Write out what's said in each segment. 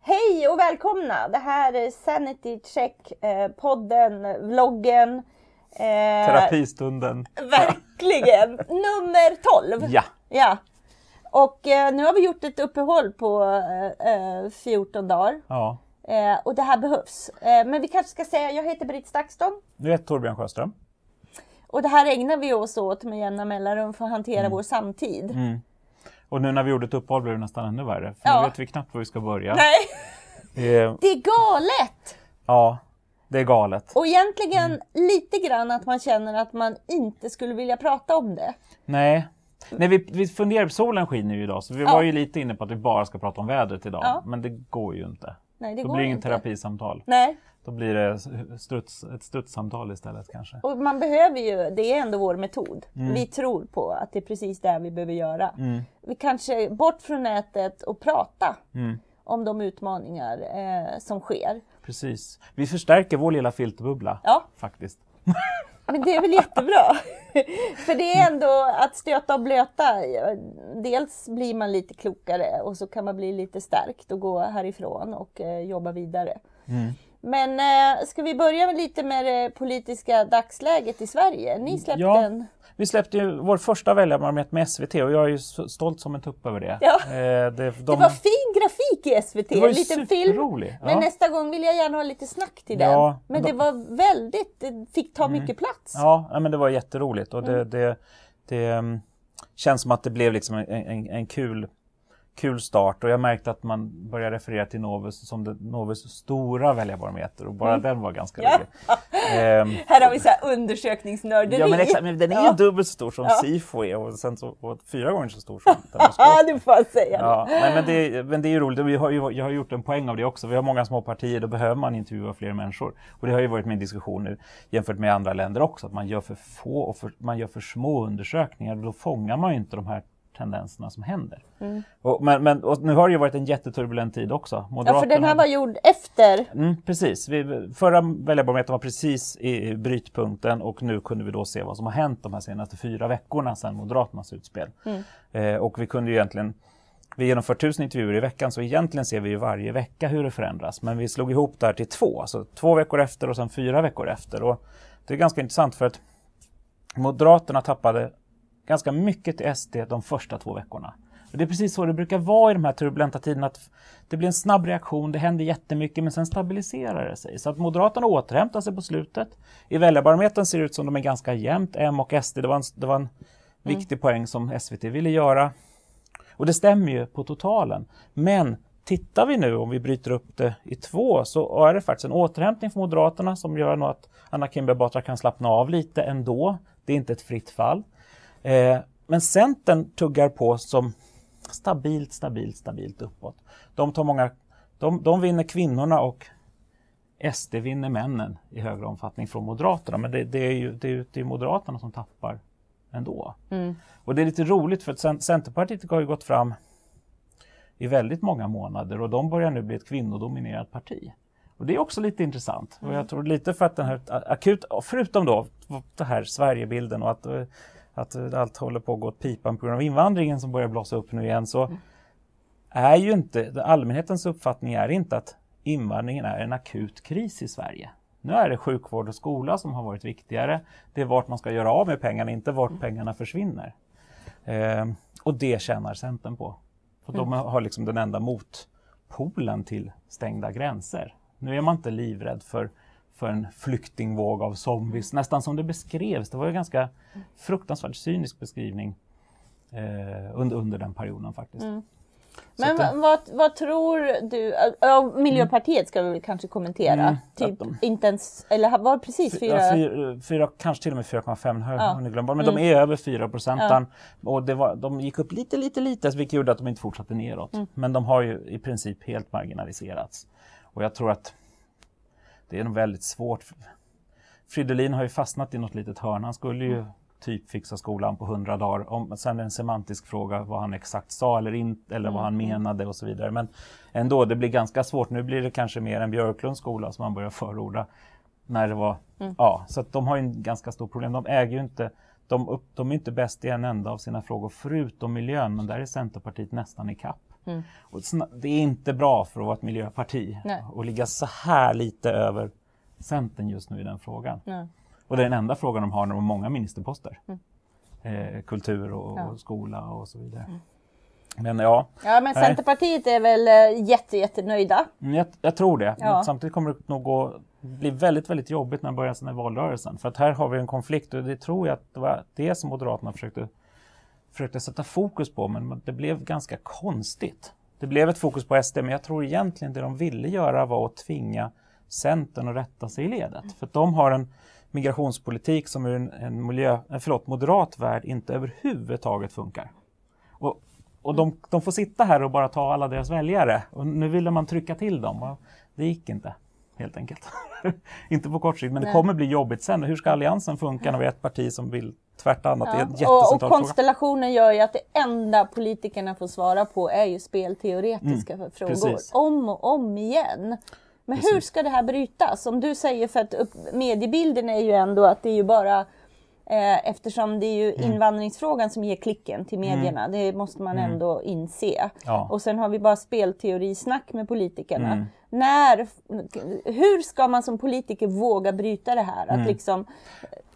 Hej och välkomna! Det här är Sanity Check, eh, podden, vloggen. Eh, Terapistunden. Verkligen! Nummer 12. Ja. ja. Och eh, nu har vi gjort ett uppehåll på eh, 14 eh, dagar. Ja. Eh, och det här behövs. Eh, men vi kanske ska säga, jag heter Britt Stakston. Du heter Torbjörn Sjöström. Och det här ägnar vi oss åt med jämna mellanrum för att hantera mm. vår samtid. Mm. Och nu när vi gjorde ett uppehåll blev det nästan ännu värre. För ja. nu vet vi knappt var vi ska börja. Nej. Eh. Det är galet! Ja, det är galet. Och egentligen mm. lite grann att man känner att man inte skulle vilja prata om det. Nej. Nej, vi, vi funderar, solen skiner ju idag så vi ja. var ju lite inne på att vi bara ska prata om vädret idag. Ja. Men det går ju inte. Nej, det Då går blir det inget terapisamtal. Nej. Då blir det struts, ett strutssamtal istället kanske. Och man behöver ju, det är ändå vår metod. Mm. Vi tror på att det är precis det vi behöver göra. Mm. Vi kanske bort från nätet och prata mm. om de utmaningar eh, som sker. Precis. Vi förstärker vår lilla filterbubbla ja. faktiskt. Men det är väl jättebra. För det är ändå att stöta och blöta. Dels blir man lite klokare och så kan man bli lite stärkt och gå härifrån och eh, jobba vidare. Mm. Men eh, ska vi börja lite med det politiska dagsläget i Sverige? Ni släppte ja, en... Vi släppte ju vår första väljarbarometer med SVT och jag är ju stolt som en tupp över det. Ja. Eh, det, de... det, var fin grafik i SVT, det var en liten film. Ja. Men nästa gång vill jag gärna ha lite snack till den. Ja, men det var väldigt, det fick ta mm. mycket plats. Ja, men det var jätteroligt och det, mm. det, det, mm, känns som att det blev liksom en, en, en kul kul start och jag märkte att man började referera till Novus som Novus stora väljarbarometer och bara mm. den var ganska ja. rolig. ehm, här har vi så här undersökningsnörderi. Ja men exakt, men den är ju dubbelt så stor som ja. Sifo är och sen så och fyra gånger så stor som Ja, det får säga. Ja, nej, men, det, men det är ju roligt, vi har jag har gjort en poäng av det också. Vi har många små partier, då behöver man intervjua fler människor. Och det har ju varit min diskussion nu jämfört med andra länder också, att man gör för få och för, man gör för små undersökningar. Då fångar man ju inte de här tendenserna som händer. Mm. Och, men, men och nu har det ju varit en jätteturbulent tid också. Moderaterna... Ja, för den här var gjord efter. Mm, precis. Vi, förra väljarbarometern var precis i brytpunkten och nu kunde vi då se vad som har hänt de här senaste fyra veckorna sedan Moderaternas utspel. Mm. Eh, och vi kunde ju egentligen vi genomför tusen intervjuer i veckan så egentligen ser vi ju varje vecka hur det förändras. Men vi slog ihop det här till två, alltså två veckor efter och sen fyra veckor efter. Och det är ganska intressant för att Moderaterna tappade ganska mycket till SD de första två veckorna. Och det är precis så det brukar vara i de här turbulenta tiderna. Att det blir en snabb reaktion, det händer jättemycket men sen stabiliserar det sig. Så att Moderaterna återhämtar sig på slutet. I väljarbarometern ser det ut som de är ganska jämnt, M och SD. Det var en, det var en mm. viktig poäng som SVT ville göra. Och det stämmer ju på totalen. Men tittar vi nu, om vi bryter upp det i två, så är det faktiskt en återhämtning för Moderaterna som gör nog att Anna Kinberg Batra kan slappna av lite ändå. Det är inte ett fritt fall. Eh, men Centern tuggar på som stabilt, stabilt, stabilt uppåt. De, tar många, de, de vinner kvinnorna och SD vinner männen i högre omfattning från Moderaterna. Men det, det är ju det är, det är Moderaterna som tappar ändå. Mm. Och det är lite roligt för att Centerpartiet har ju gått fram i väldigt många månader och de börjar nu bli ett kvinnodominerat parti. Och Det är också lite intressant. Mm. Och jag tror lite för att den här akut, förutom då det här Sverigebilden och att att allt håller på att gå åt pipan på grund av invandringen som börjar blossa upp nu igen så mm. är ju inte, allmänhetens uppfattning är inte att invandringen är en akut kris i Sverige. Nu är det sjukvård och skola som har varit viktigare. Det är vart man ska göra av med pengarna, inte vart mm. pengarna försvinner. Eh, och det tjänar Centern på. För mm. De har liksom den enda motpolen till stängda gränser. Nu är man inte livrädd för för en flyktingvåg av zombies, nästan som det beskrevs. Det var en ganska fruktansvärt cynisk beskrivning eh, under, under den perioden faktiskt. Mm. Men det... vad, vad, tror du, ja, Miljöpartiet ska vi väl kanske kommentera, mm, typ de... inte ens, eller var precis 4? Ja, fyra, fyra, kanske till och med 4,5 har ja. ni glömt men mm. de är över 4 procent. Ja. Och det var, de gick upp lite, lite, lite, vilket gjorde att de inte fortsatte neråt. Mm. Men de har ju i princip helt marginaliserats. Och jag tror att det är nog väldigt svårt. Fridolin har ju fastnat i något litet hörn. Han skulle ju typ fixa skolan på hundra dagar. Om, sen är det en semantisk fråga vad han exakt sa eller inte eller vad han mm. menade och så vidare. Men ändå, det blir ganska svårt. Nu blir det kanske mer en Björklunds skola som han börjar förorda. När det var, mm. ja, så att de har ju en ganska stor problem. De äger ju inte, de, upp, de är inte bäst i en enda av sina frågor förutom miljön, men där är Centerpartiet nästan i kapp. Mm. Och det är inte bra för att vara ett miljöparti Nej. att ligga så här lite över Centern just nu i den frågan. Nej. Och det är den enda frågan de har när de har många ministerposter. Mm. Eh, kultur och, ja. skola och så vidare. Mm. Men ja. Ja men Centerpartiet är väl eh, jätte, jättenöjda. Mm, jag, jag tror det. Ja. Samtidigt kommer det nog gå bli väldigt, väldigt jobbigt när man börjar den här valrörelsen. För att här har vi en konflikt och det tror jag att det var det som Moderaterna försökte, försökte sätta fokus på men det blev ganska konstigt. Det blev ett fokus på SD men jag tror egentligen det de ville göra var att tvinga Centern att rätta sig i ledet. Mm. För att de har en migrationspolitik som ur en, en miljö, förlåt, moderat värld inte överhuvudtaget funkar. Och, och de, de, får sitta här och bara ta alla deras väljare och nu ville man trycka till dem och det gick inte helt enkelt. inte på kort sikt, men Nej. det kommer bli jobbigt sen. Hur ska alliansen funka när vi är ett parti som vill tvärt annat? Ja. Det är och, och konstellationen gör ju att det enda politikerna får svara på är ju spelteoretiska mm. frågor. Precis. Om och om igen. Men Precis. hur ska det här brytas? Som du säger, för att upp, mediebilden är ju ändå att det är ju bara eh, eftersom det är ju mm. invandringsfrågan som ger klicken till mm. medierna. Mm. Det måste man mm. ändå inse. Ja. Och sen har vi bara spelteorisnack med politikerna. Mm. När, hur ska man som politiker våga bryta det här? Att mm. liksom...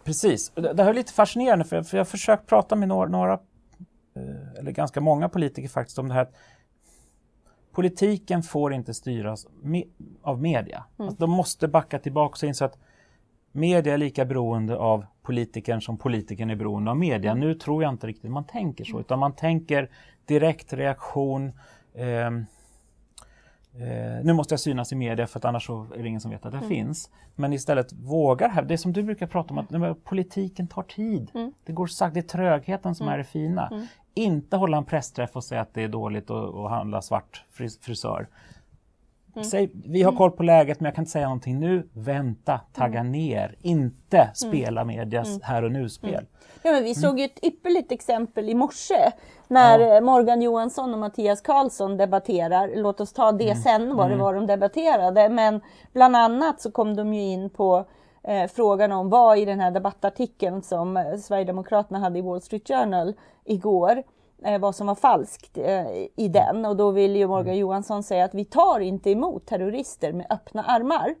Precis, det här är lite fascinerande för jag, för jag har försökt prata med några, några eh, eller ganska många politiker faktiskt om det här politiken får inte styras me av media. Mm. Alltså, de måste backa tillbaka och inse att media är lika beroende av politikern som politikern är beroende av media. Mm. Nu tror jag inte riktigt man tänker så, utan man tänker direkt reaktion. Eh, eh, nu måste jag synas i media för att annars är det ingen som vet att det mm. finns. Men istället vågar här, det som du brukar prata om, att mm. politiken tar tid. Mm. Det går sagt, det är trögheten som mm. är det fina. Mm inte hålla en pressträff och säga att det är dåligt att handla svart frisör. Mm. Säg, vi har koll på läget men jag kan inte säga någonting nu. Vänta, tagga mm. ner, inte mm. spela medias mm. här och nu-spel. Mm. Ja, men vi mm. såg ju ett ypperligt exempel i morse när ja. Morgan Johansson och Mattias Karlsson debatterar. Låt oss ta det sen, vad det var de debatterade. Men bland annat så kom de ju in på eh, frågan om vad i den här debattartikeln som eh, Sverigedemokraterna hade i Wall Street Journal igår, eh, vad som var falskt eh, i den. Och då vill ju Morgan mm. Johansson säga att vi tar inte emot terrorister med öppna armar.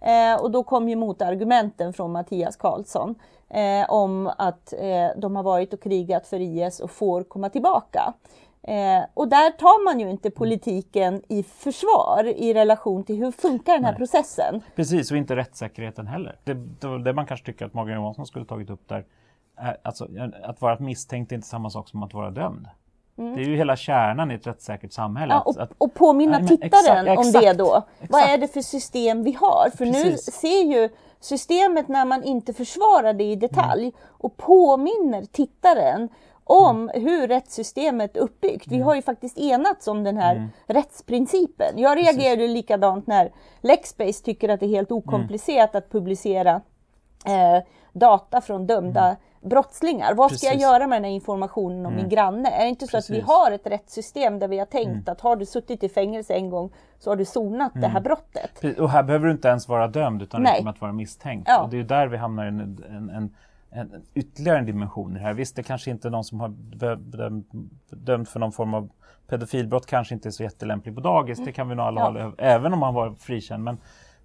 Eh, och då kom ju motargumenten från Mattias Karlsson eh, om att de har varit och krigat för IS och får komma tillbaka. Eh, och där tar man ju inte politiken i försvar i relation till hur funkar den här Nej. processen. Precis, och inte rättssäkerheten heller. Det, det, det man kanske tycker att Morgan Johansson skulle tagit upp där, är, alltså, att vara misstänkt är inte samma sak som att vara dömd. Mm. Det är ju hela kärnan i ett rättssäkert samhälle. Ja, och, att, och påminna nej, tittaren exakt, om det då. Exakt. Vad är det för system vi har? För Precis. nu ser ju systemet när man inte försvarar det i detalj mm. och påminner tittaren om mm. hur rättssystemet är uppbyggt. Vi mm. har ju faktiskt enats om den här mm. rättsprincipen. Jag reagerade likadant när Lexbase tycker att det är helt okomplicerat att publicera eh, data från dömda mm. Brottslingar. Vad ska Precis. jag göra med den här informationen om mm. min granne? Är det inte så Precis. att vi har ett rättssystem där vi har tänkt mm. att har du suttit i fängelse en gång så har du sonat det här brottet. Och här behöver du inte ens vara dömd utan det kommer att vara misstänkt. Ja. Och det är där vi hamnar i en, en, en en, ytterligare en dimension i det här. Visst, det kanske inte är någon som har dömt för någon form av pedofilbrott kanske inte är så jättelämplig på dagis. Det kan vi nog alla ja. hålla även om man var frikänd. Men,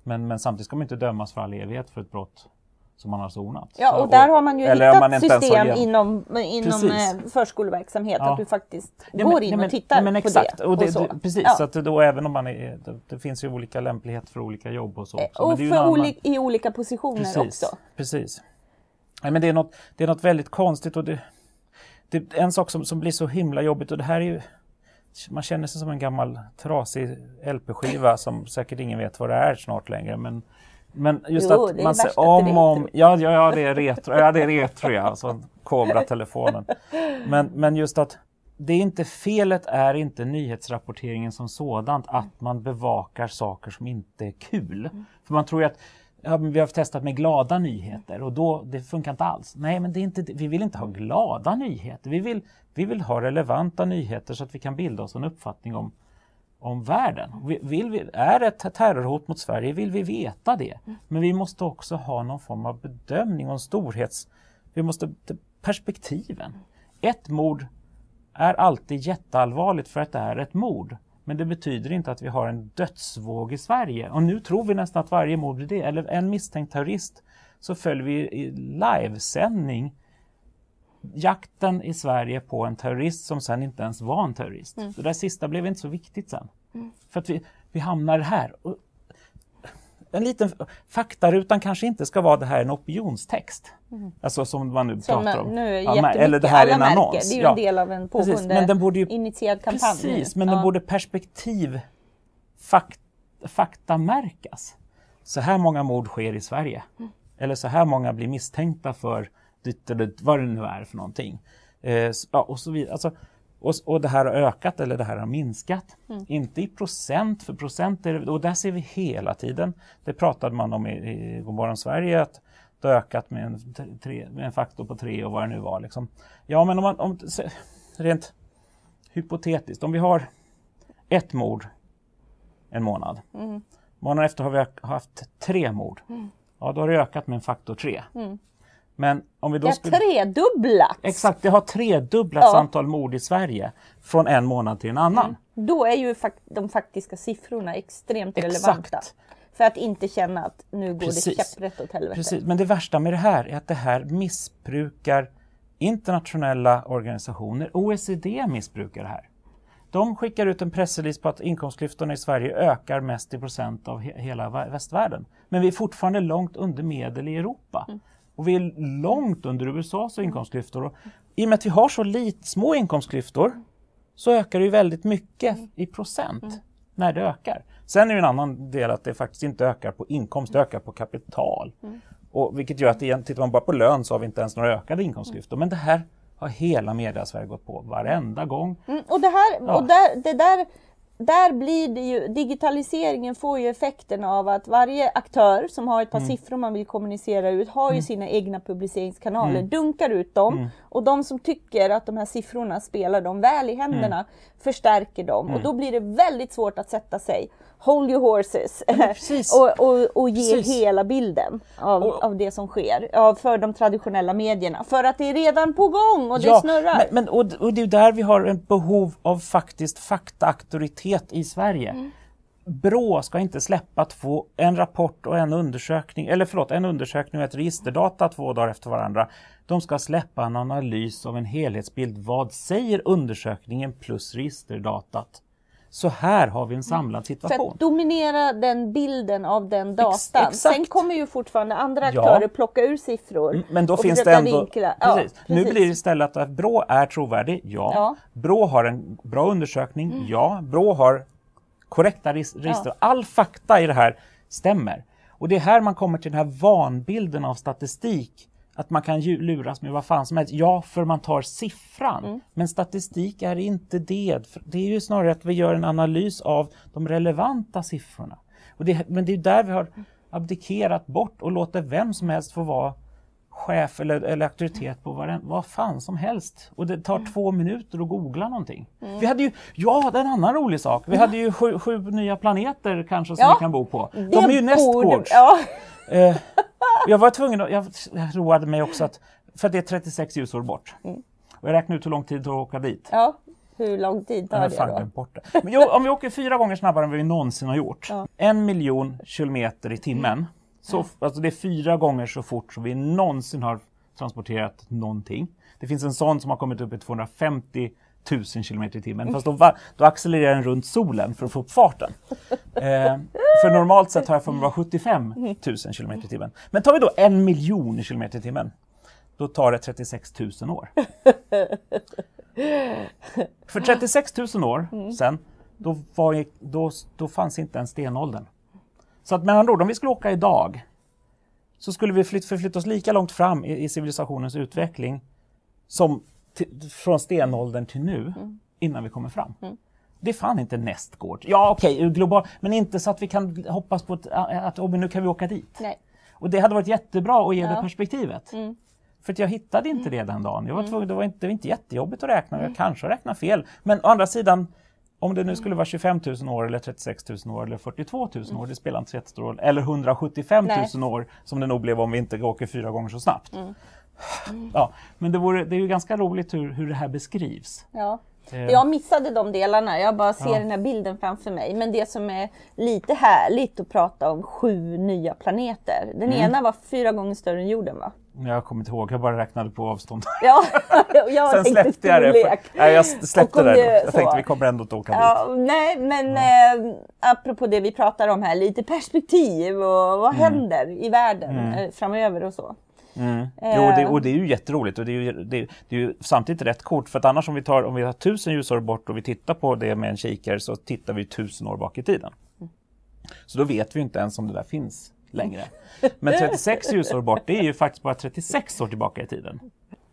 men, men samtidigt ska man inte dömas för all evighet för ett brott som man har sonat. Ja, och där har man ju hittat man system inom, inom eh, förskoleverksamhet, ja. att du faktiskt ja, men, går in och tittar men, på det. Och det, och precis, ja. så att då även om man är, det, det, finns ju olika lämplighet för olika jobb och så. Också. Och för annan... i olika positioner precis, också. Precis. Nej, men det, är något, det är något väldigt konstigt och det, det en sak som, som blir så himla jobbigt och det här är ju man känner sig som en gammal trasig LP-skiva som säkert ingen vet vad det är snart längre. Men, men just jo, att man ser om och om. Ja, ja, ja, det är retro. Ja, det är retro ja. Alltså Cobra-telefonen. Men, men just att det är inte felet är inte nyhetsrapporteringen som sådant att man bevakar saker som inte är kul. Mm. För man tror ju att ja, vi har testat med glada nyheter och då, det funkar inte alls. Nej, men det är inte, vi vill inte ha glada nyheter. Vi vill, vi vill ha relevanta nyheter så att vi kan bilda oss en uppfattning om, om världen. Vill vi, är det ett terrorhot mot Sverige vill vi veta det. Men vi måste också ha någon form av bedömning och storhets... Vi måste... Perspektiven. Ett mord är alltid jätteallvarligt för att det är ett mord. Men det betyder inte att vi har en dödsvåg i Sverige. Och nu tror vi nästan att varje mord blir det. Eller en misstänkt terrorist så följer vi i livesändning jakten i Sverige på en terrorist som sen inte ens var en terrorist. Mm. Det där sista blev inte så viktigt sen. Mm. För att vi, vi hamnar här. Och en liten faktarutan kanske inte ska vara det här en opinionstext. Mm. Alltså som man nu som pratar om. Nu ja, eller det här är en annons. Det är ju en del av en pågående men den borde ju, initierad kampanj. Precis, men ja. den borde perspektiv fakt, faktamärkas. Så här många mord sker i Sverige. Mm. Eller så här många blir misstänkta för vad det nu är för någonting. Eh, ja, och så vidare. Alltså, och, och det här har ökat eller det här har minskat. Mm. Inte i procent, för procent är det, och där ser vi hela tiden. Det pratade man om i, i Godmorgon Sverige att det har ökat med en, tre, med en faktor på tre och vad det nu var. Liksom. Ja, men om man, om, rent hypotetiskt, om vi har ett mord en månad. Mm. Månaden efter har vi haft tre mord. Mm. Ja, då har det ökat med en faktor tre. Mm. Men om vi då det har skulle... tredubblats! Exakt, det har tredubblats ja. antal mord i Sverige från en månad till en annan. Mm. Då är ju de faktiska siffrorna extremt Exakt. relevanta. För att inte känna att nu går Precis. det käpprätt åt helvete. Precis. Men det värsta med det här är att det här missbrukar internationella organisationer. OECD missbrukar det här. De skickar ut en pressrelease på att inkomstklyftorna i Sverige ökar mest i procent av he hela västvärlden. Men vi är fortfarande långt under medel i Europa. Mm. Och vi är långt under USAs inkomstklyftor. Och I och med att vi har så lite, små inkomstklyftor så ökar det ju väldigt mycket i procent mm. när det ökar. Sen är det en annan del att det faktiskt inte ökar på inkomst, det ökar på kapital. Mm. Och vilket gör att igen, tittar man bara på lön så har vi inte ens några ökade inkomstklyftor. Men det här har hela media-Sverige gått på varenda gång. Mm, och det, här, ja. och där, det där där blir det ju, digitaliseringen får ju effekten av att varje aktör som har ett par mm. siffror man vill kommunicera ut har ju mm. sina egna publiceringskanaler, mm. dunkar ut dem mm. Och de som tycker att de här siffrorna spelar dem väl i händerna mm. förstärker dem och mm. då blir det väldigt svårt att sätta sig hold your horses och, och, och, ge precis. hela bilden av, och, av det som sker ja, för de traditionella medierna. För att det är redan på gång och det ja, snurrar. Men, men, och, och det är där vi har ett behov av faktiskt faktaaktoritet i Sverige. Mm. Brå ska inte släppa två, en rapport och en undersökning, eller förlåt, en undersökning och ett registerdata två dagar efter varandra. De ska släppa en analys av en helhetsbild. Vad säger undersökningen plus registerdatat? Så här har vi en samlad situation. För att dominera den bilden av den datan. Ex Sen kommer ju fortfarande andra aktörer ja. plocka ur siffror. Mm, men då finns det ändå... Precis. Ja, precis. Nu blir det istället att Brå är trovärdig, ja. ja. Brå har en bra undersökning, mm. ja. Brå har korrekta register. Ja. All fakta i det här stämmer. Och det är här man kommer till den här vanbilden av statistik att man kan luras med vad fan som helst. Ja, för man tar siffran. Mm. Men statistik är inte det. Det är ju snarare att vi gör en analys av de relevanta siffrorna. Och det, men det är där vi har abdikerat bort och låter vem som helst få vara chef eller, eller auktoritet på vad, vad fan som helst. Och det tar mm. två minuter att googla någonting. Mm. Vi hade ju, ja det är en annan rolig sak. Vi hade ju sju, sju nya planeter kanske som ja, vi kan bo på. De är ju nästgårds. Ja. Eh, jag var tvungen att, jag roade mig också att, för det är 36 ljusår bort. Mm. Och jag räknade ut hur lång tid det tar att åka dit. Ja, hur lång tid tar det då? Borta. Men om vi åker fyra gånger snabbare än vi någonsin har gjort, ja. en miljon kilometer i timmen, så, alltså det är fyra gånger så fort som vi någonsin har transporterat någonting. Det finns en sån som har kommit upp i 250 1000 km i timmen. Fast då, då accelererar den runt solen för att få upp farten. Eh, för normalt sett har jag för mig vara 75 000 km i timmen. Men tar vi då en miljon km i timmen, då tar det 36 000 år. för 36 000 år sedan, då, var, då, då fanns inte ens stenåldern. Så att med andra ord, om vi skulle åka idag så skulle vi förflytta oss lika långt fram i, i civilisationens utveckling som från stenåldern till nu mm. innan vi kommer fram. Mm. Det är fan inte nästgård. Ja okej, okay, global, men inte så att vi kan hoppas på att, att oh, nu kan vi åka dit. Nej. Och det hade varit jättebra att ge ja. det perspektivet. Mm. För jag hittade inte det den dagen. Jag var mm. tvungen, det, var inte, det var inte jättejobbigt att räkna, jag mm. kanske räknade fel. Men å andra sidan, om det nu skulle vara 25 000 år eller 36 000 år eller 42 000 år, det spelar inte så jättestor roll. Eller 175 000 Nej. år som det nog blev om vi inte åker fyra gånger så snabbt. Mm. Ja, men det, vore, det är ju ganska roligt hur, hur det här beskrivs. Ja. Eh, Jag missade de delarna, jag bara ser Ja. den här bilden framför mig. Men det som är lite härligt att prata om sju nya planeter. Den Mm. ena var fyra gånger större än jorden va? Jag kommer inte ihåg, jag bara räknade på avstånd. Ja, jag Sen släppte jag det. För, nej, jag släppte det. Jag så. tänkte vi kommer ändå inte åka dit. Ja, nej, men eh, apropå det vi pratar om här, lite perspektiv och vad händer i världen eh, framöver och så. Mm. Eh. Jo, det, och det är ju jätteroligt och det är ju, det, det är ju samtidigt rätt kort för att annars om vi tar om vi har tusen ljusår bort och vi tittar på det med en kikare så tittar vi tusen år bak i tiden. Så då vet vi inte ens om det där finns längre. Men 36 ljusår bort, det är ju faktiskt bara 36 år tillbaka i tiden.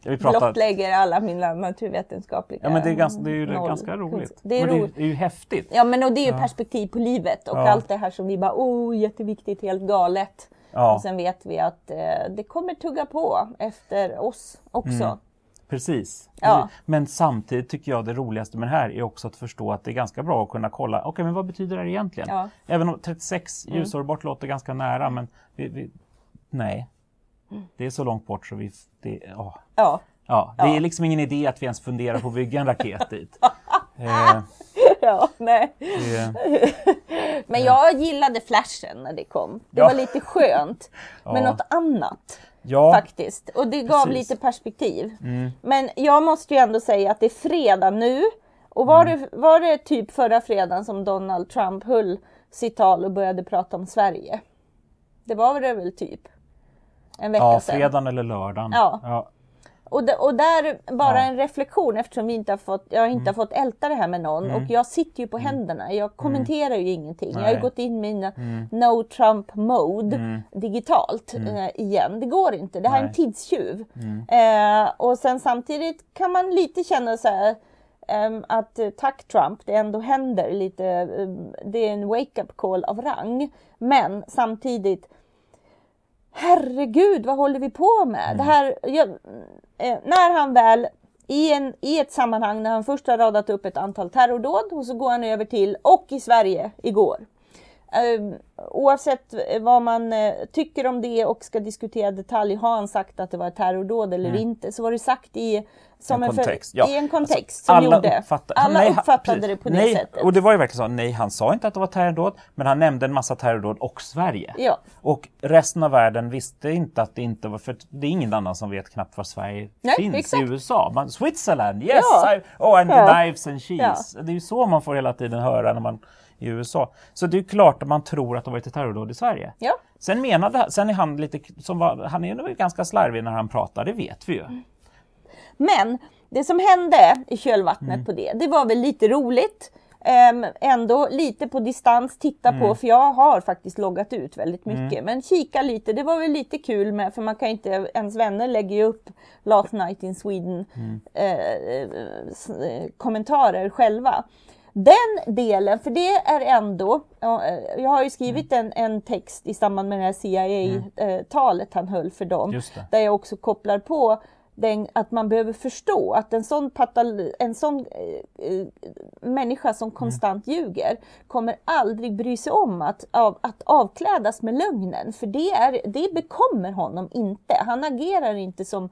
Vi pratar, Blottlägger alla mina naturvetenskapliga ja men det är, ganska, det är ju noll ganska roligt. Det är roligt. det är ju häftigt. Ja men och det är ju perspektiv på livet och Ja. allt det här som vi bara, oh jätteviktigt, helt galet. Ja. Och sen vet vi att eh, det kommer tugga på efter oss också. Mm. Precis. Ja. Men samtidigt tycker jag det roligaste med det här är också att förstå att det är ganska bra att kunna kolla, okej men vad betyder det här egentligen? Ja. Mm. Även om 36 ljusår bort låter ganska nära, men vi, vi, nej. Det är så långt bort så vi... Det, ja. Ja. Ja, det är liksom ingen idé att vi ens funderar på att bygga en raket dit. Eh, ja, nej. det, Men jag gillade flashen när det kom. Det Ja. var lite skönt med Ja. något annat. ja, faktiskt. Och det gav Precis. lite perspektiv. Mm. Men jag måste ju ändå säga att det är fredag nu. Och var, Mm. det, var det typ förra fredagen som Donald Trump höll sitt tal och började prata om Sverige? Det var det väl typ en vecka ja, sedan. fredagen eller lördagen. Ja. Ja. Och, och där bara Ja. en reflektion eftersom vi inte har fått, jag inte har fått älta det här med någon och jag sitter ju på händerna. Jag kommenterar ju ingenting. Jag har ju Nej. gått in i mina no Trump mode digitalt eh, igen. Det går inte. Det här är en Nej. tidstjuv. Eh, och sen samtidigt kan man lite känna så här ehm, att eh, tack Trump, det ändå händer lite. eh, det är en wake-up call av rang. Men samtidigt herregud, vad håller vi på med? Det här, jag, eh, när han väl i, en, i ett sammanhang när han först har radat upp ett antal terrordåd och så går han över till och i Sverige igår. Eh, oavsett vad man eh, tycker om det och ska diskutera detalj, har han sagt att det var ett terrordåd eller inte, så var det sagt i, som En en, för- kontext, ja. i en kontext Alltså, som gjorde. uppfattar- alla nej, uppfattade precis. det på det nej, sättet. Och det var ju verkligen så, nej han sa inte att det var terrordåd, men han nämnde en massa terrordåd och Sverige. Ja. Och resten av världen visste inte att det inte var, för det är ingen annan som vet knappt var Sverige Nej, finns exakt. i USA. Man, Switzerland, yes! Ja. I, oh, and Ja. knives and cheese. Det är ju så man får hela tiden höra när man i USA. Så det är klart att man tror att det varit ett terrordåd i Sverige. Ja. Sen menade sen är han lite, som var, han är nog ganska slarvig när han pratar, det vet vi ju. Men det som hände i kölvattnet Mm. på det, det var väl lite roligt. Ehm, ändå lite på distans titta Mm. på, för jag har faktiskt loggat ut väldigt mycket. Men kika lite, det var väl lite kul med, för man kan inte, ens vänner lägger ju upp Last Night in Sweden Mm. eh, eh, kommentarer själva. Den delen, för det är ändå, eh, jag har ju skrivit Mm. en, en text i samband med det här CIA-talet han höll för dem, där jag också kopplar på den, att man behöver förstå att en sån, patal, en sån eh, eh, människa som konstant ljuger kommer aldrig bry sig om att, av, att avklädas med lögnen. För det, är, det bekommer honom inte. Han agerar inte som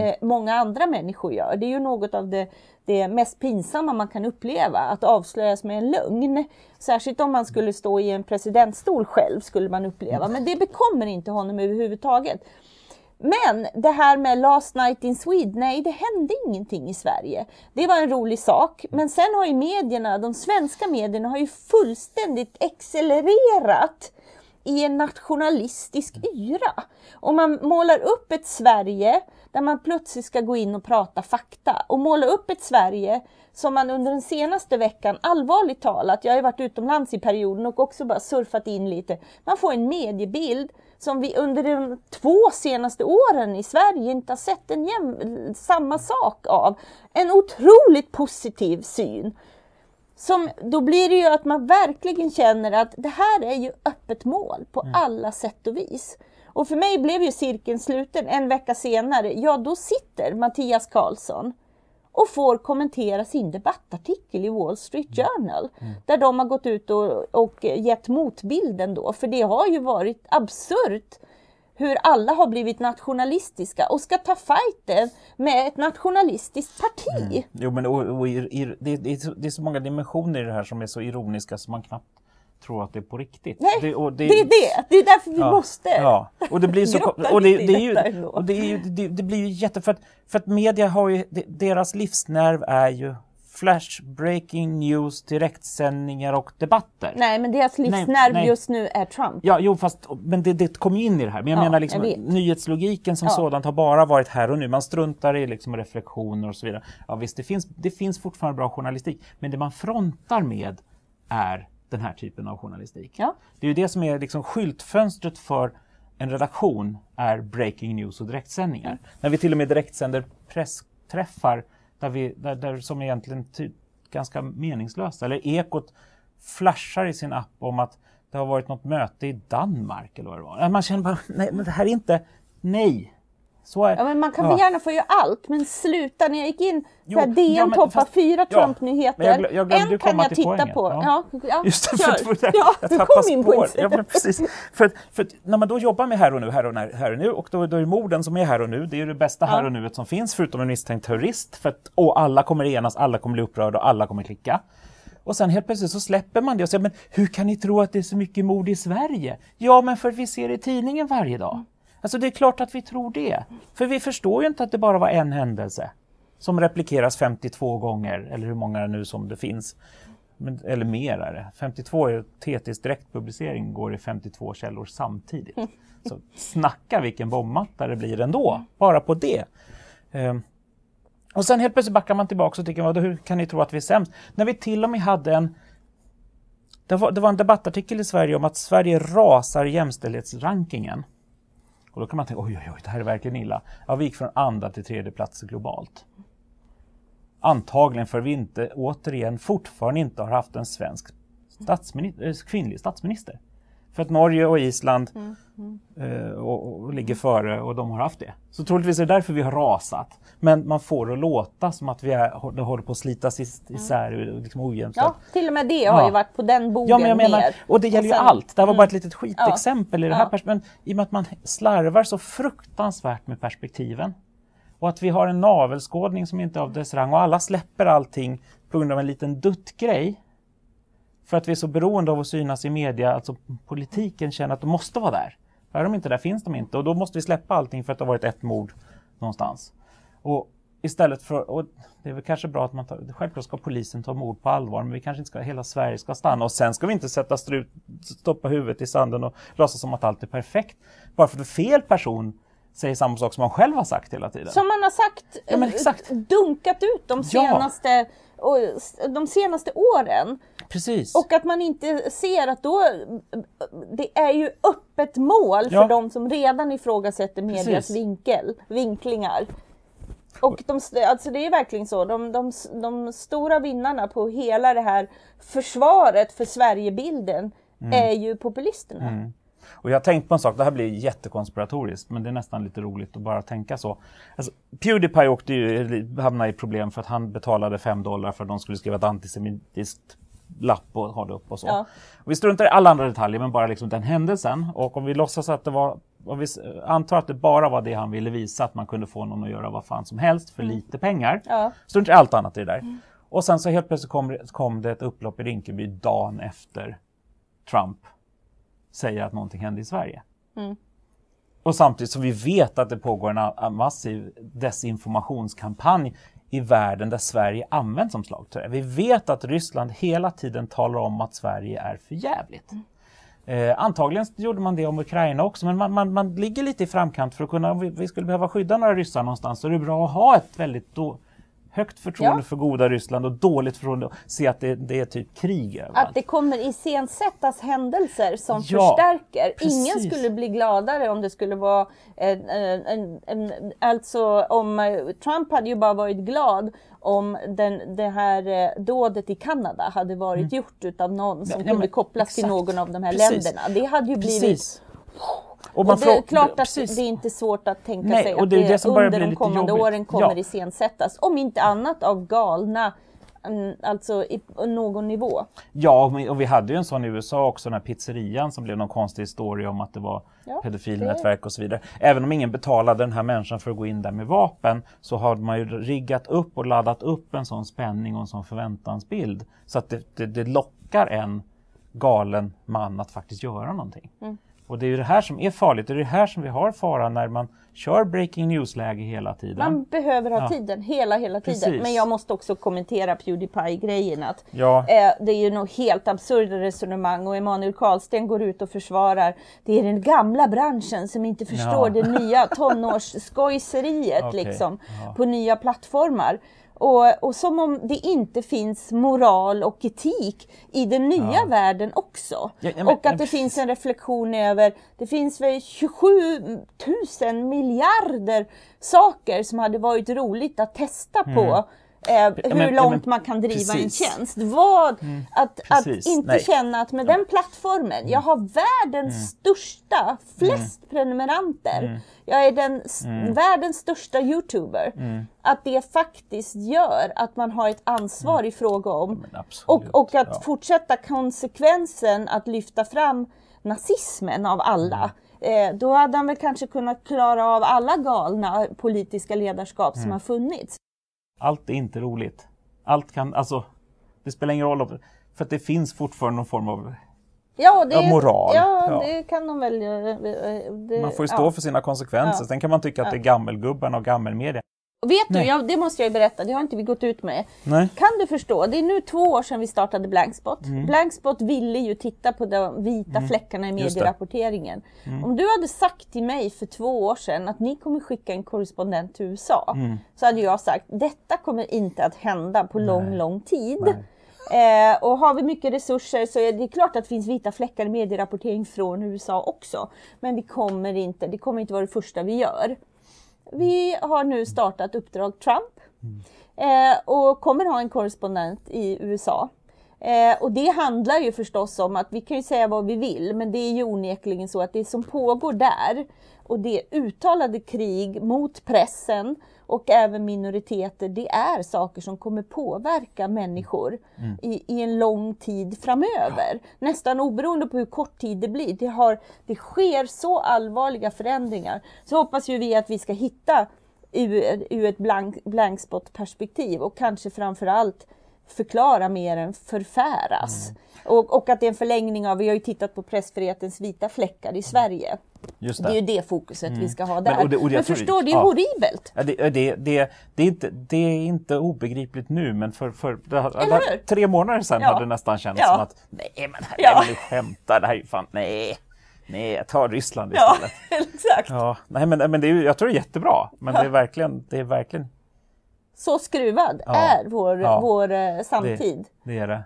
eh, många andra människor gör. Det är ju något av det, det mest pinsamma man kan uppleva, att avslöjas med en lögn. Särskilt om man skulle stå i en presidentstol själv, skulle man uppleva. Men det bekommer inte honom överhuvudtaget. Men det här med Last Night in Sweden, nej det hände ingenting i Sverige. Det var en rolig sak, men sen har ju medierna, de svenska medierna har ju fullständigt accelererat i en nationalistisk yra. Och man målar upp ett Sverige där man plötsligt ska gå in och prata fakta. Och måla upp ett Sverige som man under den senaste veckan, allvarligt talat, jag har ju varit utomlands i perioden och också bara surfat in lite. Man får en mediebild som vi under de två senaste åren i Sverige inte har sett en jäm, samma sak av. En otroligt positiv syn. Som, då blir det ju att man verkligen känner att det här är ju öppet mål på alla sätt och vis. Och för mig blev ju cirkeln sluten en vecka senare. Ja, då sitter Mattias Karlsson och får kommentera sin debattartikel i Wall Street Journal. Där de har gått ut och, och gett motbilden då, för det har ju varit absurt hur alla har blivit nationalistiska och ska ta fighten med ett nationalistiskt parti. Mm. Jo, men och, och, i, det, det, är så, det är så många dimensioner i det här som är så ironiska så man knappt tror att det är på riktigt. Nej, det, det, det, är det. Det är därför vi ja, måste ja. Och det blir så och det, det, är ju, och det, är ju, det, det blir ju jätte... För att, för att media har ju... Deras livsnerv är ju flash, breaking news, direktsändningar och debatter. Nej, men deras livsnerv just nu är Trump. Ja, jo, fast men det, det kommer in i det här. Men jag ja, menar liksom jag nyhetslogiken som ja. sådant har bara varit här och nu. Man struntar i liksom reflektioner och så vidare. Ja, visst, det finns, det finns fortfarande bra journalistik, men det man frontar med är den här typen av journalistik. Ja. Det är ju det som är liksom skyltfönstret för en redaktion är breaking news och direktsändningar. Mm. När vi till och med direktsänder pressträffar där vi, där, där som egentligen ty, ganska meningslösa. Eller Ekot flashar i sin app om att det har varit något möte i Danmark eller vad det var. Man känner bara, nej men det här är inte, nej, är, ja, men man kan ja. gärna få göra allt, men sluta. När jag gick in, jo, DN ja, toppar fyra Trump-nyheter. Jag, jag en kan jag titta poängen. på. Ja. Ja, Just det, för, för, för, ja, jag du kom in på ja, men precis. För, för när man då jobbar med här och nu, här och, när, här och nu, och då, då är morden som är här och nu, det är det bästa här och nuet som finns, förutom en misstänkt terrorist. För att, och alla kommer enas, alla kommer bli upprörda och alla kommer klicka. Och sen helt plötsligt så släpper man det och säger, men hur kan ni tro att det är så mycket mord i Sverige? Ja, men för att vi ser det i tidningen varje dag. Alltså det är klart att vi tror det. För vi förstår ju inte att det bara var en händelse som replikeras 52 gånger, eller hur många nu som det finns. Men, eller mer är det. 52 är TTs direktpublicering går i 52 källor samtidigt. Så snacka vilken bombmatta det blir ändå, bara på det. Um, och sen helt plötsligt backar man tillbaka och tycker, hur kan ni tro att vi är sämst? När vi till och med hade en det var, det var en debattartikel i Sverige om att Sverige rasar jämställdhetsrankingen. Och då kan man tänka, oj, oj, oj, det här är verkligen illa. Ja, vi gick från andra till tredje plats globalt. Antagligen för vi inte, återigen, fortfarande inte har haft en svensk statsminister, eh, kvinnlig statsminister. För att Norge och Island mm, mm. Eh, och, och, ligger före och de har haft det. Så troligtvis är det därför vi har rasat. Men man får det att låta som att vi är, det håller på att slitas isär mm. liksom ojämställt. Ja, till och med det har ja. ju varit på den bogen ja, men jag menar, ner. Och det gäller och sen, ju allt. Det här var bara ett mm. litet skitexempel ja. i det här ja. Men i och med att man slarvar så fruktansvärt med perspektiven och att vi har en navelskådning som inte är av dess rang och alla släpper allting på grund av en liten duttgrej för att vi är så beroende av att synas i media, alltså politiken känner att de måste vara där. är de inte där finns de inte och då måste vi släppa allting för att det har varit ett mord någonstans. Och istället för, och det är väl kanske bra att man tar, självklart ska polisen ta mord på allvar, men vi kanske inte ska, hela Sverige ska stanna och sen ska vi inte sätta strut, stoppa huvudet i sanden och låtsas som att allt är perfekt. Bara för att fel person säger samma sak som man själv har sagt hela tiden. Som man har sagt, ja, exakt. dunkat ut de senaste ja och de senaste åren. Precis. Och att man inte ser att då, det är ju öppet mål ja. för de som redan ifrågasätter medias vinkel, vinklingar. Och de, alltså det är verkligen så, de, de, de stora vinnarna på hela det här försvaret för Sverigebilden mm. är ju populisterna. Mm. Och jag har tänkt på en sak, det här blir jättekonspiratoriskt, men det är nästan lite roligt att bara tänka så. Alltså, Pewdiepie åkte ju, hamnade i problem för att han betalade 5 dollar för att de skulle skriva ett antisemitiskt lapp och ha det upp och så. Ja. Och vi struntar i alla andra detaljer, men bara liksom den händelsen. Och om vi låtsas att det var, om vi antar att det bara var det han ville visa, att man kunde få någon att göra vad fan som helst för mm. lite pengar. Ja. Struntar i allt annat i det där. Mm. Och sen så helt plötsligt kom, kom det ett upplopp i Rinkeby dagen efter Trump säger att någonting hände i Sverige. Mm. Och samtidigt som vi vet att det pågår en massiv desinformationskampanj i världen där Sverige används som slagträ. Vi vet att Ryssland hela tiden talar om att Sverige är för jävligt. Mm. Eh, antagligen gjorde man det om Ukraina också, men man, man, man ligger lite i framkant för att kunna, om vi, vi skulle behöva skydda några ryssar någonstans, så är det bra att ha ett väldigt då, högt förtroende ja. för goda Ryssland och dåligt förtroende och se att det, det är typ krig överallt. Att det kommer iscensättas händelser som ja, förstärker. Precis. Ingen skulle bli gladare om det skulle vara en, en, en, alltså om eh, Trump hade ju bara varit glad om den, det här eh, dådet i Kanada hade varit mm. gjort utav någon som ja, kunde kopplas exakt. till någon av de här Precis. länderna. Det hade ju blivit Precis. Och, och det är klart att precis. det är inte svårt att tänka Nej, sig att det, det, under de kommande åren kommer ja. iscensättas. Om inte annat av galna mm, alltså i, någon nivå. Ja, och vi- och vi hade ju en sån i USA också, den här pizzerian som blev någon konstig historia om att det var Ja, pedofilnätverk och så vidare. Även om ingen betalade den här människan för att gå in där med vapen så har man ju riggat upp och laddat upp en sån spänning och en sån förväntansbild så att det, det, det lockar en galen man att faktiskt göra någonting. Mm. Och det är ju det här som är farligt, det är det här som vi har faran när man kör breaking news-läge hela tiden. Man behöver ha Ja. tiden, hela hela tiden. Precis. Men jag måste också kommentera Pewdiepie-grejen. Att, Ja. eh, det är ju nog helt absurda resonemang och Emanuel Karlsten går ut och försvarar det är den gamla branschen som inte förstår Ja. det nya tonårsskojseriet Okej, liksom, på nya plattformar. Och, och som om det inte finns moral och etik i den nya Ja. världen också. Ja, men- och att det finns en reflektion över, det finns väl 27 000 miljarder saker som hade varit roligt att testa på. Eh, hur Mm. men- långt men man kan driva precis. Mm. en tjänst. Vad, att, att precis. inte Nej. känna att med den plattformen, jag har världens Mm. största, flest prenumeranter. Jag är den Mm. världens största youtuber. Att det faktiskt gör att man har ett ansvar i fråga om Mm. Absolut, och, och att ja. fortsätta konsekvensen att lyfta fram nazismen av alla. Mm. Eh, då hade han väl kanske kunnat klara av alla galna politiska ledarskap Mm. som har funnits. Allt är inte roligt. Allt kan, alltså, det spelar ingen roll. För att det finns fortfarande någon form av... Ja, det, Ja, moral. Ja, Ja. det kan de väl det- Man får ju stå ja. för sina konsekvenser. Ja. Sen kan man tycka att det är gammelgubbarna och gammelmedia. Vet du, Nej. ja, det måste jag ju berätta, det har inte vi gått ut med. Nej. Kan du förstå? Det är nu två år sedan vi startade Blankspot. Mm. Blankspot ville ju titta på de vita fläckarna i det. Mm. medierapporteringen. Om du hade sagt till mig för två år sedan att ni kommer skicka en korrespondent till USA, Mm. så hade jag sagt detta kommer inte att hända på lång, lång tid. Nej. Eh, och har vi mycket resurser så är det klart att det finns vita fläckar i medierapportering från USA också. Men vi kommer inte, det kommer inte vara det första vi gör. Vi har nu startat Uppdrag Trump eh, och kommer ha en korrespondent i USA. Eh, och det handlar ju förstås om att vi kan ju säga vad vi vill, men det är ju onekligen så att det som pågår där och det uttalade krig mot pressen och även minoriteter, det är saker som kommer påverka människor i, i en lång tid framöver. Nästan oberoende på hur kort tid det blir. Det, har, det sker så allvarliga förändringar. Så hoppas ju vi att vi ska hitta ur, ur ett blank, blankspot-perspektiv och kanske framförallt förklara mer än förfäras. Och, och att det är en förlängning av, vi har ju tittat på pressfrihetens vita fläckar i Sverige. Just Det är det. ju det fokuset vi ska ha där. och det- och Men, jag förstår, det är ja. horribelt. Ja, det, det, det, det, är inte, det är inte obegripligt nu, men för, för det, hur? tre månader sedan Ja. hade det nästan känts Ja. som att nej men här, Ja. ja. du skämtar, det här är ju fan, nej, nej, ta Ryssland Ja, istället. exakt. Ja, nej men, men det är, jag tror det är jättebra, men det är verkligen, det är verkligen, Så skruvad Ja. är vår, Ja. vår eh, samtid. det är det.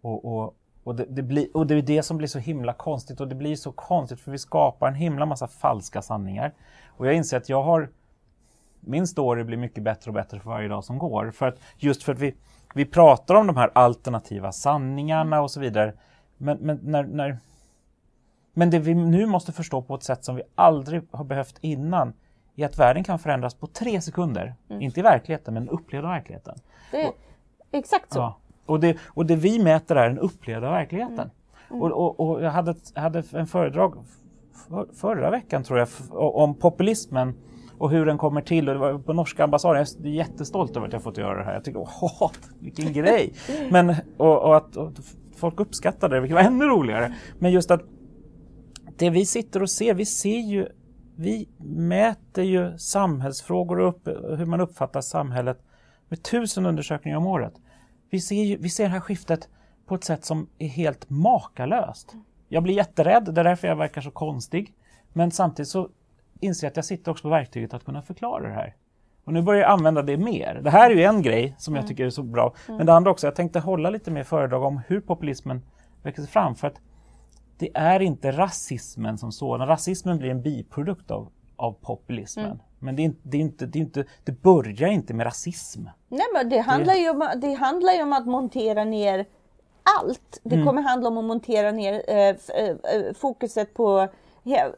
Och, och, och, det, det blir, och det är det som blir så himla konstigt och det blir så konstigt för vi skapar en himla massa falska sanningar. Och jag inser att jag har min story blir mycket bättre och bättre för varje dag som går. För att, just för att vi, vi pratar om de här alternativa sanningarna och så vidare. Men, men, när, när, men det vi nu måste förstå på ett sätt som vi aldrig har behövt innan är att världen kan förändras på tre sekunder. Inte i verkligheten, men upplevda verkligheten. Det är exakt så. Ja. Och, det, och det vi mäter är den upplevda verkligheten. Och, och, och jag hade, hade en föredrag för, förra veckan tror jag om populismen och hur den kommer till. Och det var på norska ambassaden. Jag är jättestolt över att jag fått göra det här. Jag tycker, åh, vilken grej! Men, och, och att och folk uppskattade det, vilket var ännu roligare. Men just att det vi sitter och ser, vi ser ju vi mäter ju samhällsfrågor och upp, hur man uppfattar samhället med tusen undersökningar om året. Vi ser, ju, vi ser det här skiftet på ett sätt som är helt makalöst. Jag blir jätterädd, det är därför jag verkar så konstig. Men samtidigt så inser jag att jag sitter också på verktyget att kunna förklara det här. Och nu börjar jag använda det mer. Det här är ju en grej som jag tycker är så bra. Men det andra också, jag tänkte hålla lite mer föredrag om hur populismen växer fram. För att det är inte rasismen som sådan. Rasismen blir en biprodukt av, av populismen. Men det, är, det, är inte, det, är inte, det börjar inte med rasism. Nej, men det, handlar ju om, det handlar ju om att montera ner allt. Det Mm. kommer handla om att montera ner eh, eh, eh, fokuset på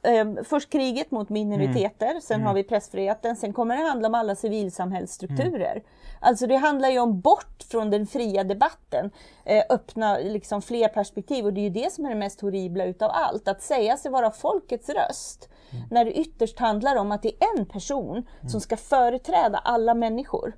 eh, först kriget mot minoriteter, Mm. sen har vi pressfriheten, sen kommer det handla om alla civilsamhällsstrukturer. Alltså det handlar ju om bort från den fria debatten, eh, öppna liksom fler perspektiv och det är ju det som är det mest horribla utav allt, att säga sig vara folkets röst. När det ytterst handlar om att det är en person som ska företräda alla människor.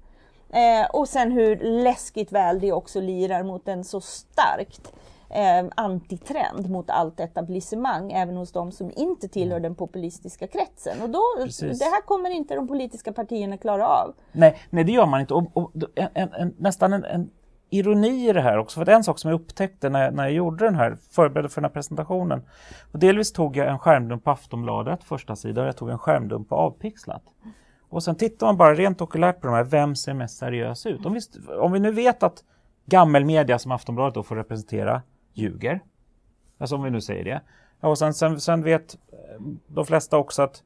Eh, och sen hur läskigt väl det också lirar mot en så starkt eh, antitrend mot allt etablissemang, även hos de som inte tillhör den populistiska kretsen. Och då, Precis. det här kommer inte de politiska partierna klara av. Nej, nej det gör man inte. Och, och, en, en, en, nästan en, ironi i det här också. För en sak som jag upptäckte när, när jag gjorde den här, förberedde för den här presentationen. Och delvis tog jag en skärmdump på Aftonbladet, första sidan, och jag tog en skärmdump på Avpixlat. Och sen tittar man bara rent okulärt på de här, vem ser mest seriös ut? Om vi, om vi nu vet att gammelmedia som Aftonbladet då får representera ljuger, alltså om vi nu säger det. Och sen, sen, sen vet eh, de flesta också att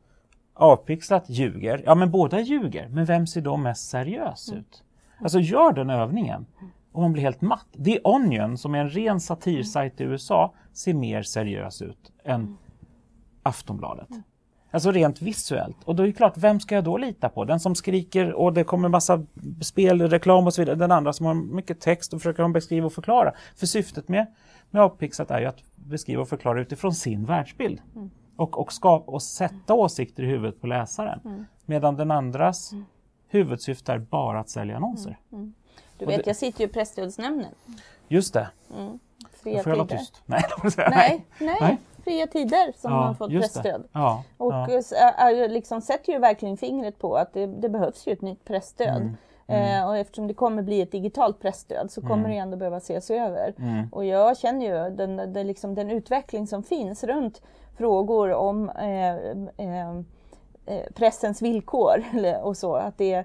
Avpixlat ljuger. Ja, men båda ljuger. Men vem ser då mest seriös ut? Alltså gör den övningen och man blir helt matt. The Onion, som är en ren satirsajt i USA, ser mer seriös ut än Aftonbladet. Alltså rent visuellt. Och då är det klart, vem ska jag då lita på? Den som skriker och det kommer massa spelreklam och så vidare. Den andra som har mycket text och försöker beskriva och förklara. För syftet med, med Avpixlat är ju att beskriva och förklara utifrån sin världsbild. Och, och, skapa, och sätta åsikter i huvudet på läsaren. Medan den andras huvudsyfte är bara att sälja annonser. Du Och vet, det- jag sitter ju i Presstödsnämnden. Just det, Fria då får jag tider. tyst. Nej, säga. Nej, nej, Nej. fria tider som har fått just det. pressstöd. Ja, Och ja. ja. liksom sätter ju verkligen fingret på att det, det behövs ju ett nytt pressstöd. Mm, Eh, och eftersom det kommer bli ett digitalt pressstöd så kommer det ändå behöva ses över. Mm. Och jag känner ju den, den, liksom, den utveckling som finns runt frågor om eh, eh, eh, pressens villkor och så, att det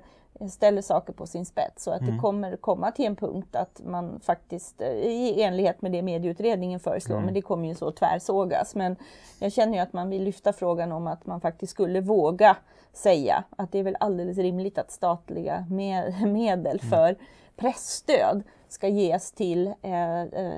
ställer saker på sin spets och att Mm. det kommer komma till en punkt att man faktiskt eh, i enlighet med det medieutredningen föreslår, Mm. men det kommer ju så tvärsågas. Men jag känner ju att man vill lyfta frågan om att man faktiskt skulle våga säga att det är väl alldeles rimligt att statliga me- medel Mm. för pressstöd ska ges till eh, eh,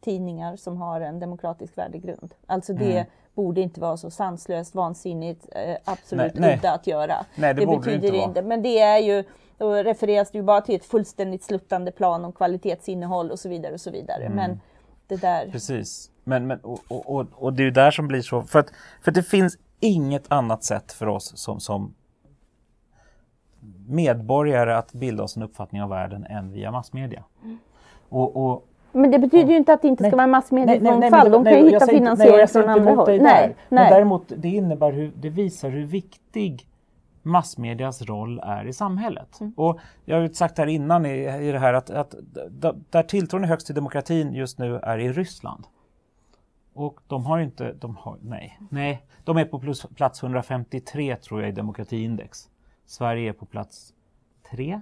tidningar som har en demokratisk värdegrund. Alltså det Mm. borde inte vara så sanslöst, vansinnigt, eh, absolut Nej, udda att göra. Nej, det borde det betyder inte vara. Men det är ju, då refereras det ju bara till ett fullständigt sluttande plan om kvalitetsinnehåll och så vidare och så vidare. Mm. Men det där, Precis. Men, men, och, och, och, och det är ju där som blir så, för att, för att det finns inget annat sätt för oss som, som medborgare att bilda oss en uppfattning av världen än via massmedia. Och, och, men det betyder ju inte att det inte ska Nej. vara men massmediemångfald. De kan ju hitta nej, finansiering från andra håll. där. Nej, Men nej. däremot, det innebär hur, det visar hur viktig massmedias roll är i samhället. Mm. Och jag har ju sagt här innan i, i det här att, att där tilltron är högst till demokratin just nu är i Ryssland. Och de har ju inte, de har, nej, nej, de är på plus, plats 153 tror jag i demokratiindex. Sverige är på plats 3.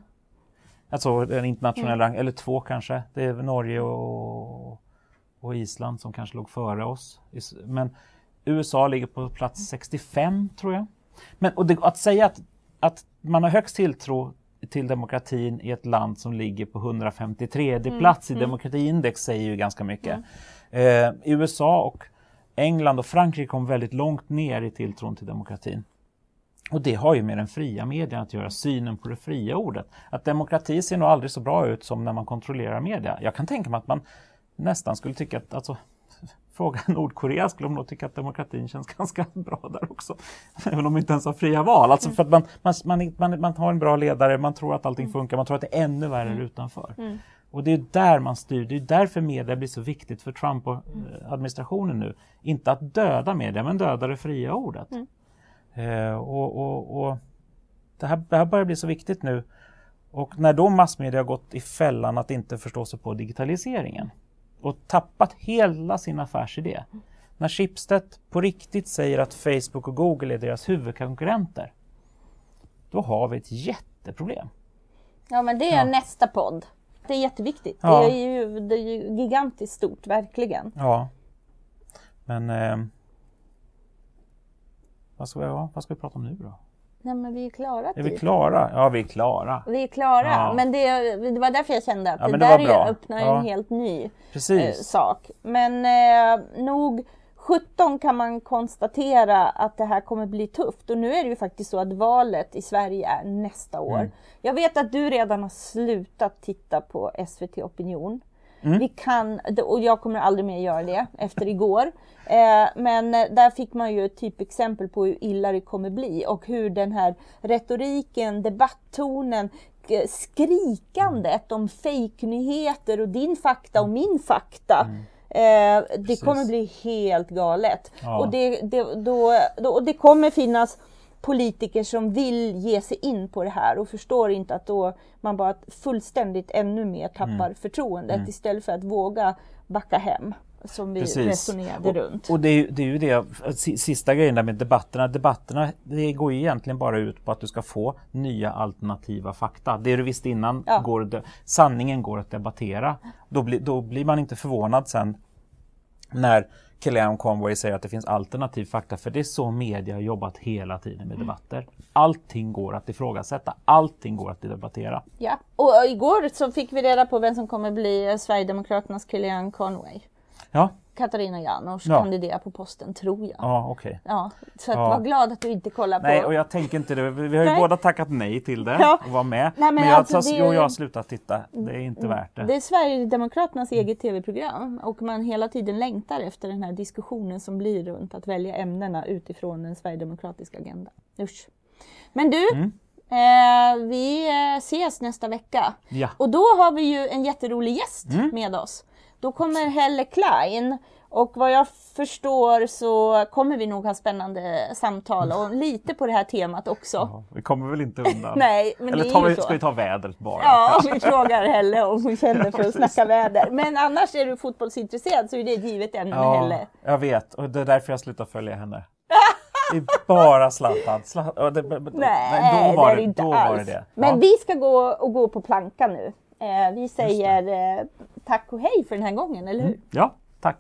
Alltså den internationella Mm. eller två kanske. Det är Norge och, och Island som kanske låg före oss. Men USA ligger på plats 65 tror jag. Men och det, att säga att, att man har högst tilltro till demokratin i ett land som ligger på 153 Mm. plats i demokratiindex säger ju ganska mycket. Eh, USA och England och Frankrike kom väldigt långt ner i tilltron till demokratin. Och det har ju med den fria medien att göra, synen på det fria ordet. Att demokrati ser nog aldrig så bra ut som när man kontrollerar media. Jag kan tänka mig att man nästan skulle tycka att, alltså, fråga Nordkorea skulle de nog tycka att demokratin känns ganska bra där också. Även om de inte ens har fria val. Alltså för att man, man, man, man, har en bra ledare, man tror att allting funkar, man tror att det är ännu värre utanför. Och det är där man styr, det är därför media blir så viktigt för Trump och eh, administrationen nu. Inte att döda media, men döda det fria ordet. Eh, och, och, och det, här, det här börjar bli så viktigt nu. Och när då massmedia har gått i fällan att inte förstå sig på digitaliseringen och tappat hela sin affärsidé. När Schibsted på riktigt säger att Facebook och Google är deras huvudkonkurrenter. Då har vi ett jätteproblem. Ja men det är Ja. nästa podd. Det är jätteviktigt. Ja. Det, är ju, det är ju gigantiskt stort, verkligen. Ja. Men eh, vad, ska vi, ja, vad ska vi prata om nu då? Nej men vi är klara. Är vi typ. klara? Ja, vi är klara. Vi är klara. Ja. Men det, det var därför jag kände att Ja, det det där öppnar Ja. en helt ny eh, sak. Men eh, nog 17 kan man konstatera att det här kommer bli tufft och nu är det ju faktiskt så att valet i Sverige är nästa år. Mm. Jag vet att du redan har slutat titta på SVT Opinion. Mm. Vi kan, och jag kommer aldrig mer göra det efter igår. Eh, men eh, där fick man ju ett typexempel på hur illa det kommer bli och hur den här retoriken, debatttonen, eh, skrikandet om fejknyheter och din fakta och min fakta. Eh, det Precis. kommer bli helt galet. Ja. Och, det, det, då, då, och det kommer finnas politiker som vill ge sig in på det här och förstår inte att då man bara fullständigt ännu mer tappar förtroendet istället för att våga backa hem. Som vi Precis. resonerade och, runt. Och det är, ju- det är ju det, si- sista grejen där med debatterna. Debatterna det går ju egentligen bara ut på att du ska få nya alternativa fakta. Det du visste innan, Ja. går, det- sanningen går att debattera. Då, blir- då blir man inte förvånad sen när Kellyanne Conway säger att det finns alternativ fakta. För det är så media har jobbat hela tiden med debatter. Allting går att ifrågasätta. Allting går att debattera. Ja. Och igår så fick vi reda på vem som kommer bli eh, Sverigedemokraternas Kellyanne Conway. Ja, Katarina Janouch Ja. kandiderar på posten, tror jag. ja okej. Ja, så att Ja. var glad att du inte kollar på... Nej, och jag tänker inte det. Vi har ju Nej. båda tackat nej till det Ja. och vara med. Nej, men men jag, alltså, det jo, jag har slutat titta. Det är inte värt det. Det är Sverigedemokraternas eget tv-program och man hela tiden längtar efter den här diskussionen som blir runt att välja ämnena utifrån den sverigedemokratiska agendan. Usch. Men du, Mm. eh, vi eh, ses nästa vecka. Ja. Och då har vi ju en jätterolig gäst Mm. med oss. Då kommer Helle Klein och vad jag förstår så kommer vi nog ha spännande samtal och lite på det här temat också. Ja, vi kommer väl inte undan. Nej, men Eller det är vi, ska vi ta vädret bara? Ja, vi frågar Helle om hon känner för att snacka väder. Men annars är du fotbollsintresserad så är det ett givet ämne med Helle. jag vet. Och det är därför jag slutar följa henne. Det är bara Zlatan. Ja, det- Nej, då var det det, då alls. var det det. Men Ja. vi ska gå och gå på planka nu. Eh, vi säger eh, tack och hej för den här gången, eller hur? Ja, tack.